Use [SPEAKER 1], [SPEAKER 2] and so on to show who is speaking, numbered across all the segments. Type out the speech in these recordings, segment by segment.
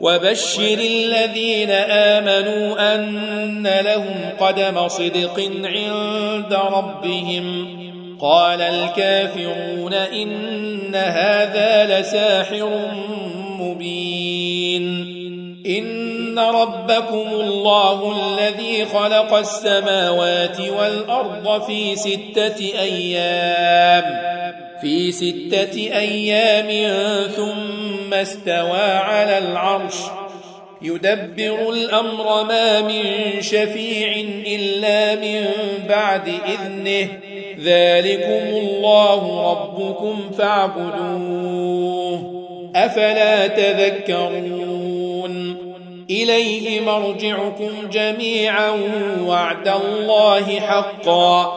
[SPEAKER 1] وبشر الذين آمنوا أن لهم قدم صدق عند ربهم. قال الكافرون إن هذا لساحر مبين. إن ربكم الله الذي خلق السماوات والأرض في ستة أيام. في ستة أيام ثم استوى على العرش. يدبر الأمر ما من شفيع إلا من بعد إذنه. ذلكم الله ربكم فاعبدوه. أفلا تذكرون؟ إليه مرجعكم جميعا وعد الله حقا.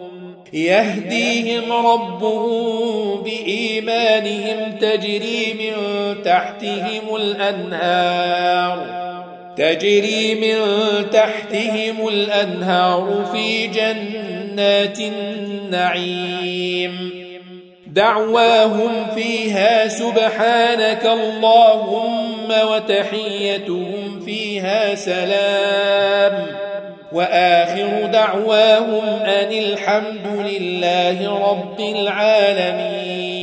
[SPEAKER 1] يهديهم ربهم بإيمانهم تجري من تحتهم الأنهار تجري من تحتهم الأنهار في جنات النعيم دعواهم فيها سبحانك اللهم وتحيتهم فيها سلام وآخر دعواهم أن الحمد لله رب العالمين.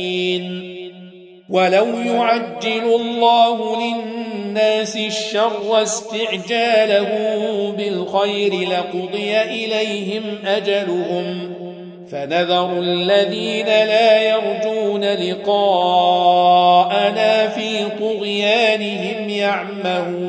[SPEAKER 1] ولو يعجل الله للناس الشر استعجاله بالخير لقضي إليهم أجلهم. فنذر الذين لا يرجون لقاءنا في طغيانهم يعمهون.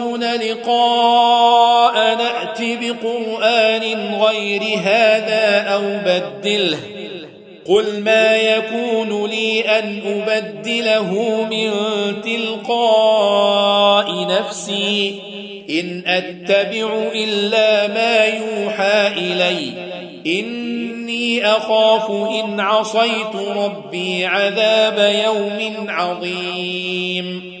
[SPEAKER 1] لقاء نأت بقرآن غير هذا أو بدله. قل ما يكون لي أن أبدله من تلقاء نفسي. إن أتبع إلا ما يوحى إلي. إني أخاف إن عصيت ربي عذاب يوم عظيم.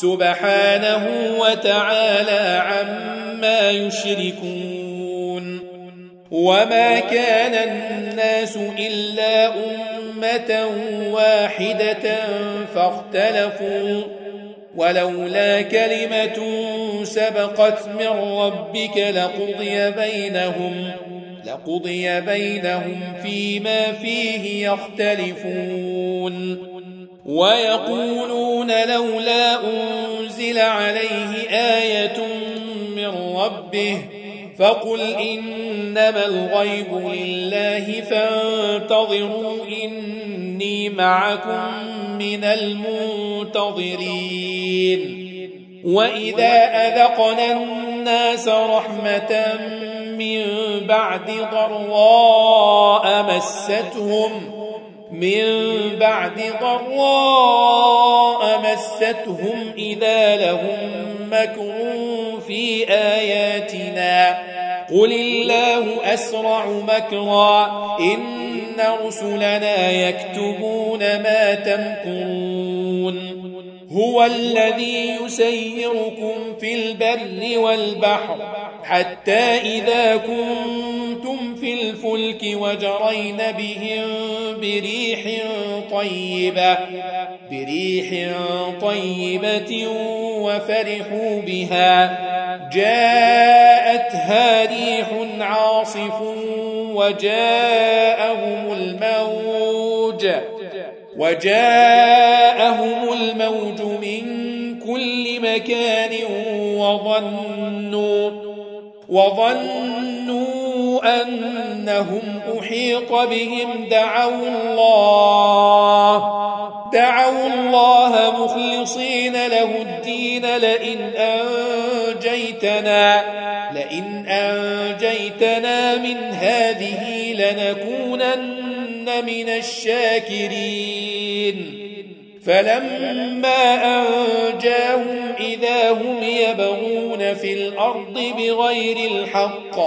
[SPEAKER 1] سبحانه وتعالى عما يشركون وما كان الناس إلا أمة واحدة فاختلفوا ولولا كلمة سبقت من ربك لقضي بينهم لقضي بينهم فيما فيه يختلفون ويقولون لولا أنزل عليه آية من ربه فقل إنما الغيب لله فانتظروا إني معكم من المنتظرين. وإذا أذقنا الناس رحمة من بعد ضراء مستهم من بعد ضراء مستهم إذا لهم مكر في آياتنا. قل الله أسرع مكرا. إن رسلنا يكتبون ما تمكرون. هو الذي يسيركم في البر والبحر حتى إذا كنتم في الفلك وجرين بهم بريح طيبة بريح طيبة وفرحوا بها. جاءتها ريح عاصف وجاءهم الموج وجاءهم الموج من كل مكان وظنوا وظنوا أنهم أحيط بهم. دعوا الله دعوا الله مخلصين له الدين. لئن أنجيتنا لئن أنجيتنا من هذه لنكونن من الشاكرين. فلما أنجاهم إذا هم يبغون في الأرض بغير الحق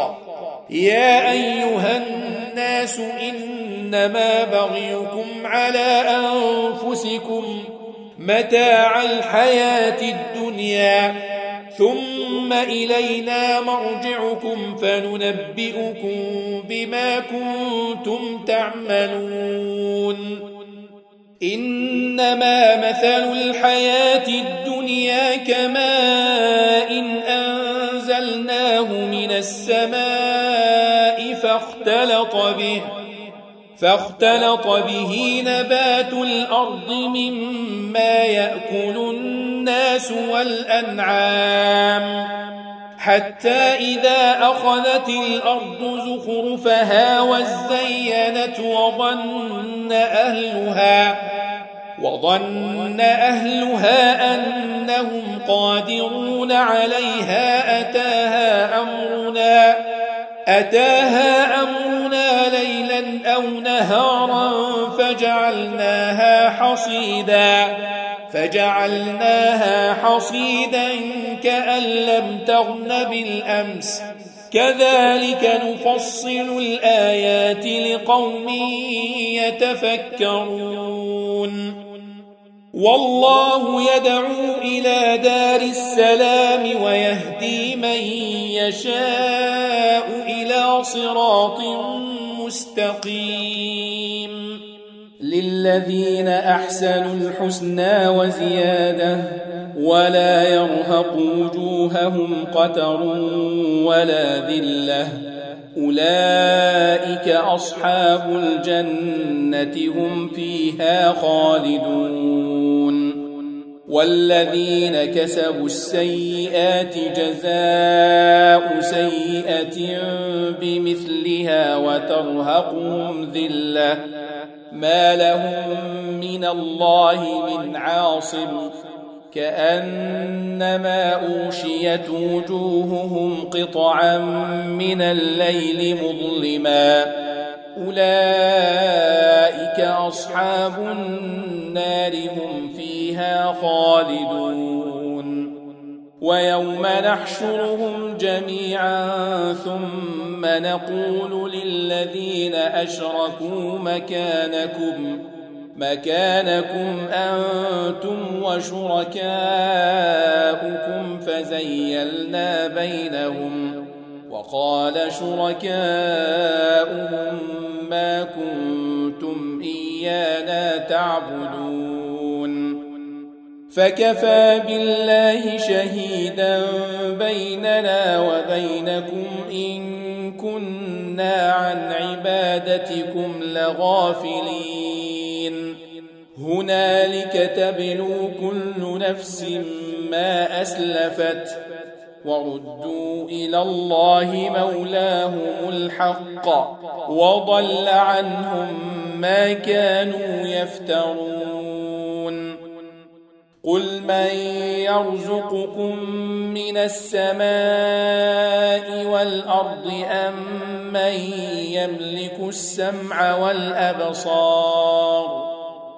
[SPEAKER 1] يا أيها الناس إنما بغيكم على أنفسكم متاع الحياة الدنيا. ثم إلينا مرجعكم فننبئكم بما كنتم تعملون. إنما مثل الحياة الدنيا كماء إن أنزلناه من السماء فاختلط به. فاختلط به نبات الأرض مما يأكل الناس والأنعام حتى إذا أخذت الأرض زخرفها وزينت وظن أهلها وظن أهلها أنهم قادرون عليها أتاها أمرنا أتاها أمرنا ليلا أو نهارا فجعلناها حصيدا فجعلناها حصيدا كأن لم تغن بالأمس. كذلك نفصل الآيات لقوم يتفكرون. والله يدعو إلى دار السلام ويهدي من يشاء إلى صراط مستقيم. للذين أحسنوا الحسنى وزيادة ولا يرهق وجوههم قتر ولا ذلة. أولئك أصحاب الجنة هم فيها خالدون. والذين كسبوا السيئات جزاء سيئة بمثلها وترهقهم ذلة. ما لهم من الله من عاصم. كأنما أوشيت وجوههم قطعا من الليل مظلما. أولئك أصحاب النار. هم فيها خالدون. ويوم نحشرهم جميعا ثم نقول للذين أشركوا مكانكم مكانكم أنتم وشركاؤكم فزيلنا بينهم. وقال شركاؤهم ما كنتم إيانا تعبدون. فكفى بالله شهيدا بيننا وبينكم إن كنا عن عبادتكم لغافلين. هنالك تبلو كل نفس ما أسلفت وردوا إلى الله مولاهم الحق وضل عنهم ما كانوا يفترون. قل من يرزقكم من السماء والأرض أم من يملك السمع والأبصار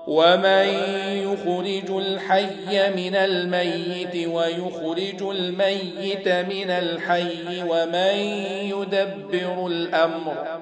[SPEAKER 1] ومن يخرج الحي من الميت ويخرج الميت من الحي ومن يدبر الأمر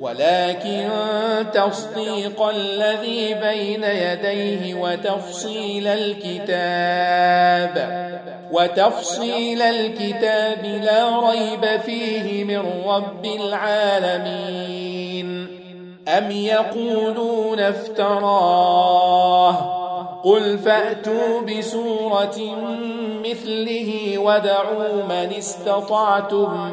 [SPEAKER 1] ولكن تصديق الذي بين يديه وتفصيل الكتاب وتفصيل الكتاب لا ريب فيه من رب العالمين. أم يقولون افتراه؟ قل فأتوا بسورة مثله ودعوا من استطعتم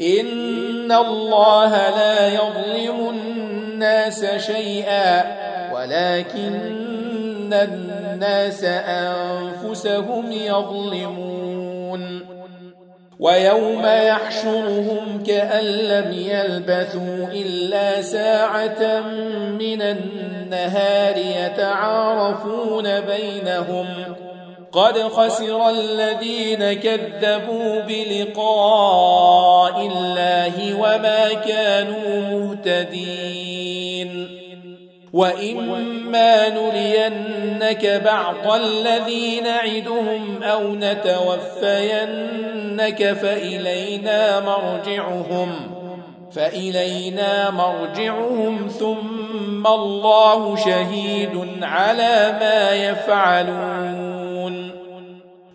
[SPEAKER 1] إن الله لا يظلم الناس شيئا ولكن الناس أنفسهم يظلمون ويوم يحشرهم كأن لم يلبثوا إلا ساعة من النهار يتعارفون بينهم قد خسر الذين كذبوا بلقاء الله وما كانوا مهتدين. وإما نرينك بعض الذي نعدهم أو نتوفينك فإلينا مرجعهم فإلينا مرجعهم ثم الله شهيد على ما يفعلون.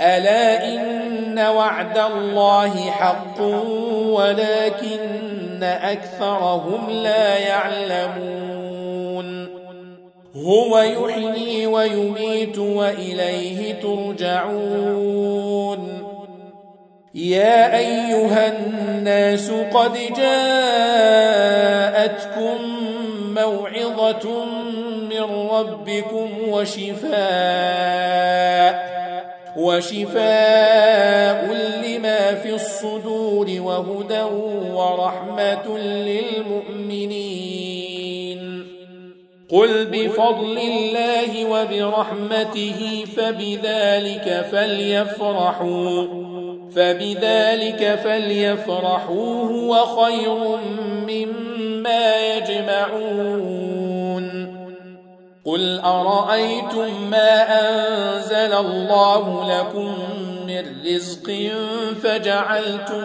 [SPEAKER 1] ألا إن وعد الله حق ولكن أكثرهم لا يعلمون. هو يحيي ويميت وإليه ترجعون. يا أيها الناس قد جاءتكم موعظة من ربكم وشفاء وشفاء لما في الصدور وهدى ورحمة للمؤمنين. قل بفضل الله وبرحمته فبذلك فليفرحوا فبذلك فليفرحوا هو خير مما يجمعون. قل أرأيتم ما أنزل الله لكم من رزق فجعلتم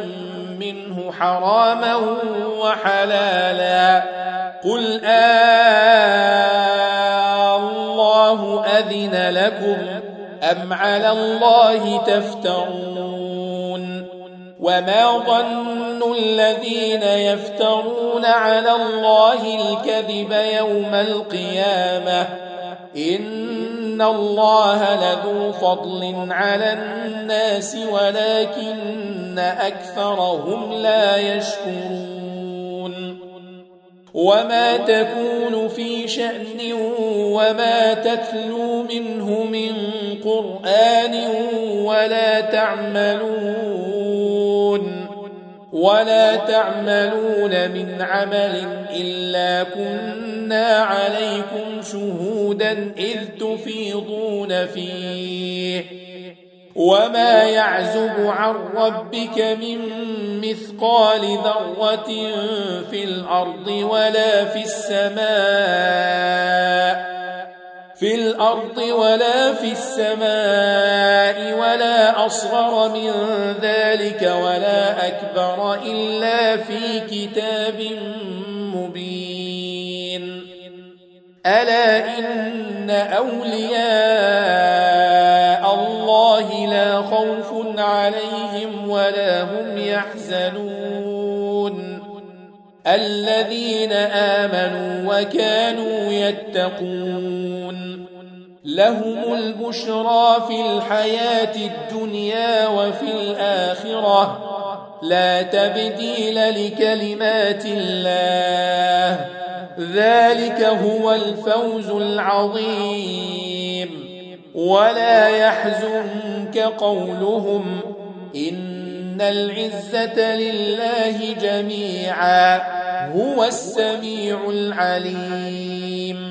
[SPEAKER 1] منه حراما وحلالا قل آه الله أذن لكم أم على الله تفترون وما ظن الذين يفترون على الله الكذب يوم القيامة إن الله لذو فضل على الناس ولكن أكثرهم لا يشكرون وما تكون في شأن وما تتلو منه من قرآن ولا تعملون ولا تعملون من عمل إلا كنا عليكم شهودا إذ تفيضون فيه. وما يعزب عن ربك من مثقال ذرة في الأرض ولا في السماء في الأرض ولا في السماء ولا أصغر من ذلك ولا أكبر إلا في كتاب مبين. ألا إن أولياء الله لا خوف عليهم ولا هم يحزنون. الذين آمنوا وكانوا يتقون. لهم البشرى في الحياة الدنيا وفي الآخرة. لا تبديل لكلمات الله. ذلك هو الفوز العظيم. ولا يحزنك قولهم إن العزة لله جميعا. هو السميع العليم.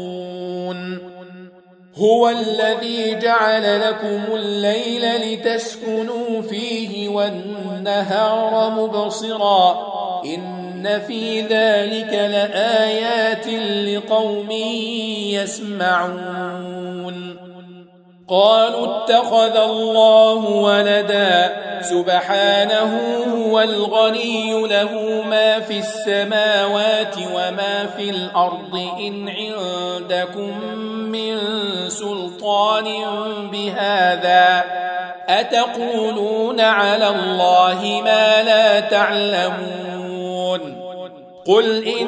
[SPEAKER 1] هو الذي جعل لكم الليل لتسكنوا فيه والنهار مبصرا. إن في ذلك لآيات لقوم يسمعون. قالوا اتخذ الله ولدا. سبحانه هو الغني له ما في السماوات وما في الأرض. إن عندكم من سلطان بهذا. أتقولون على الله ما لا تعلمون. قل إن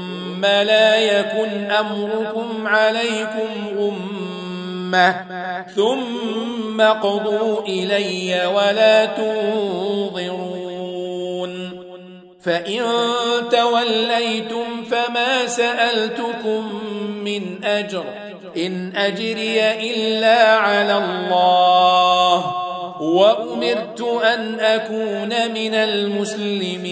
[SPEAKER 1] لا يكن أمركم عليكم غمة ثم قضوا إلي ولا تنظرون. فإن توليتم فما سألتكم من أجر. إن أجري إلا على الله. وأمرت أن أكون من المسلمين.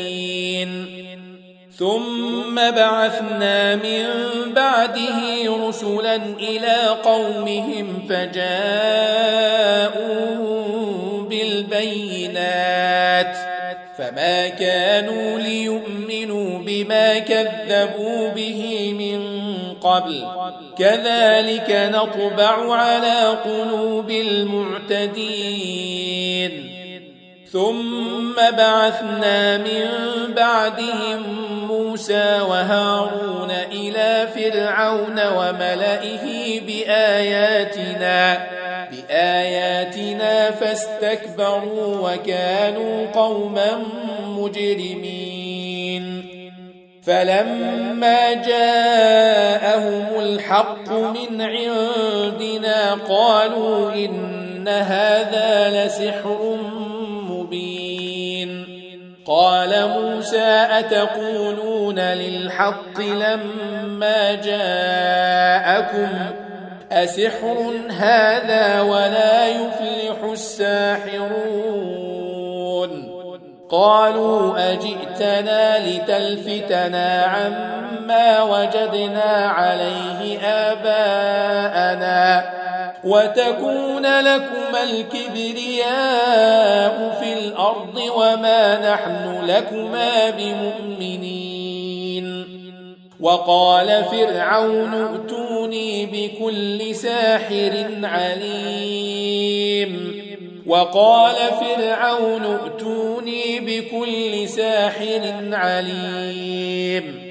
[SPEAKER 1] ثم بعثنا من بعده رسلا إلى قومهم فجاءوا بالبينات فما كانوا ليؤمنوا بما كذبوا به من قبل كذلك نطبع على قلوب المعتدين ثم بعثنا من بعدهم موسى وهارون إلى فرعون وملئه بآياتنا بآياتنا فاستكبروا وكانوا قوما مجرمين. فلما جاءهم الحق من عندنا قالوا إن هذا لسحر مبين. قال موسى أتقولون للحق لما جاءكم أسحر هذا ولا يفلح الساحرون قالوا أجئتنا لتلفتنا عما وجدنا عليه آباءنا وتكون لكما الكبرياء في الأرض وما نحن لكما بمؤمنين. وقال فرعون ائتوني بكل ساحر عليم. وقال فرعون ائتوني بكل ساحر عليم.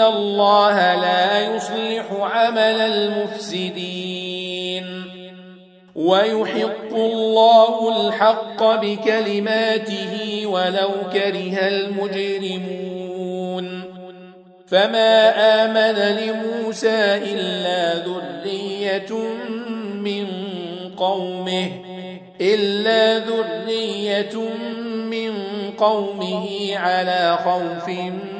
[SPEAKER 1] الله لا يصلح عمل المفسدين ويحق الله الحق بكلماته ولو كره المجرمون فما آمن لموسى إلا ذرية من قومه إلا ذرية من قومه على خوف من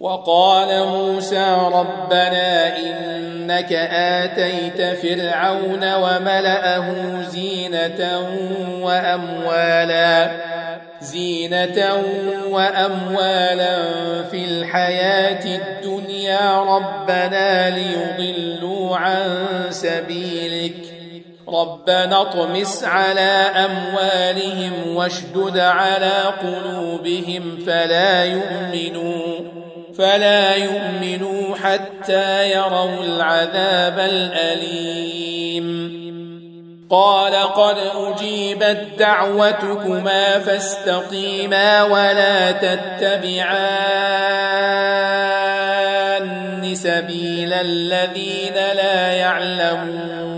[SPEAKER 1] وقال موسى ربنا إنك آتيت فرعون وملأه زينة وأموالا زينة وأموالا في الحياة الدنيا. ربنا ليضلوا عن سبيلك. ربنا اطمس على أموالهم واشدد على قلوبهم فلا يؤمنوا. فلا يؤمنوا حتى يروا العذاب الأليم. قال قد أجيبت دعوتكما فاستقيما ولا تتبعان سبيل الذين لا يعلمون.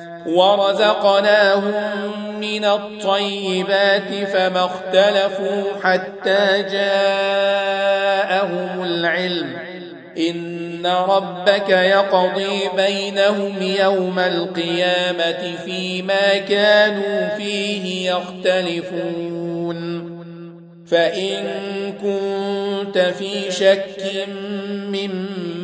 [SPEAKER 1] ورزقناهم من الطيبات فما اختلفوا حتى جاءهم العلم. إن ربك يقضي بينهم يوم القيامة فيما كانوا فيه يختلفون. فإن كنت في شك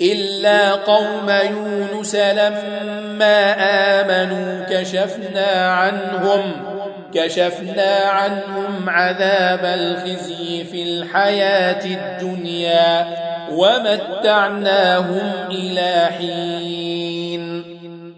[SPEAKER 1] إلا قوم يونس لما آمنوا كشفنا عنهم كشفنا عنهم عذاب الخزي في الحياة الدنيا ومتعناهم إلى حين.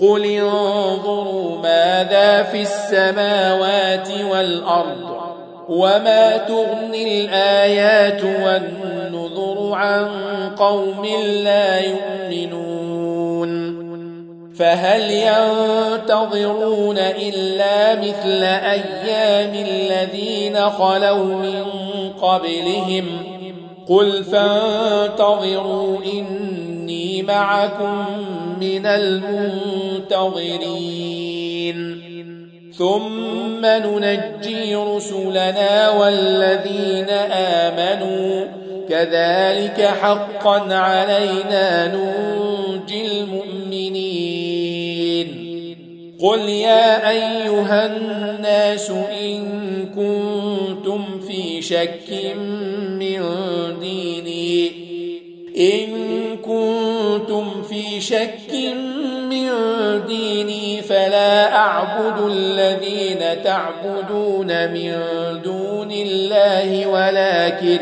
[SPEAKER 1] قل انظروا ماذا في السماوات والأرض وما تغني الآيات والنذر عن قوم لا يؤمنون فهل ينتظرون إلا مثل أيام الذين خلوا من قبلهم قل فانتظروا إني معكم من المنتظرين. ثم ننجي رسلنا والذين آمنوا. كذلك حقا علينا ننجي المؤمنين. قل يا أيها الناس إن كنتم في شك من ديني. إن كنتم في شك من ديني فلا أعبد الذين تعبدون من دون الله ولكن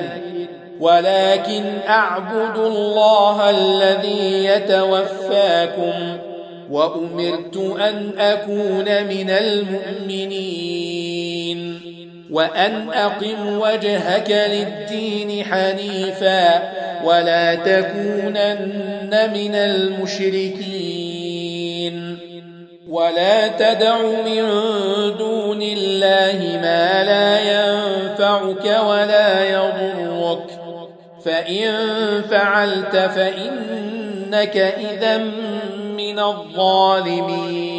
[SPEAKER 1] ولكن أعبد الله الذي يتوفاكم وأمرت أن أكون من المؤمنين وأن أقم وجهك للدين حنيفا ولا تكونن من المشركين. ولا تدع من دون الله ما لا ينفعك ولا يضرك. فإن فعلت فإنك إذا من الظالمين.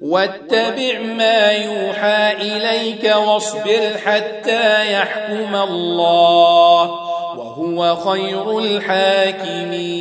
[SPEAKER 1] واتبع ما يوحى إليك واصبر حتى يحكم الله وهو خير الحاكمين.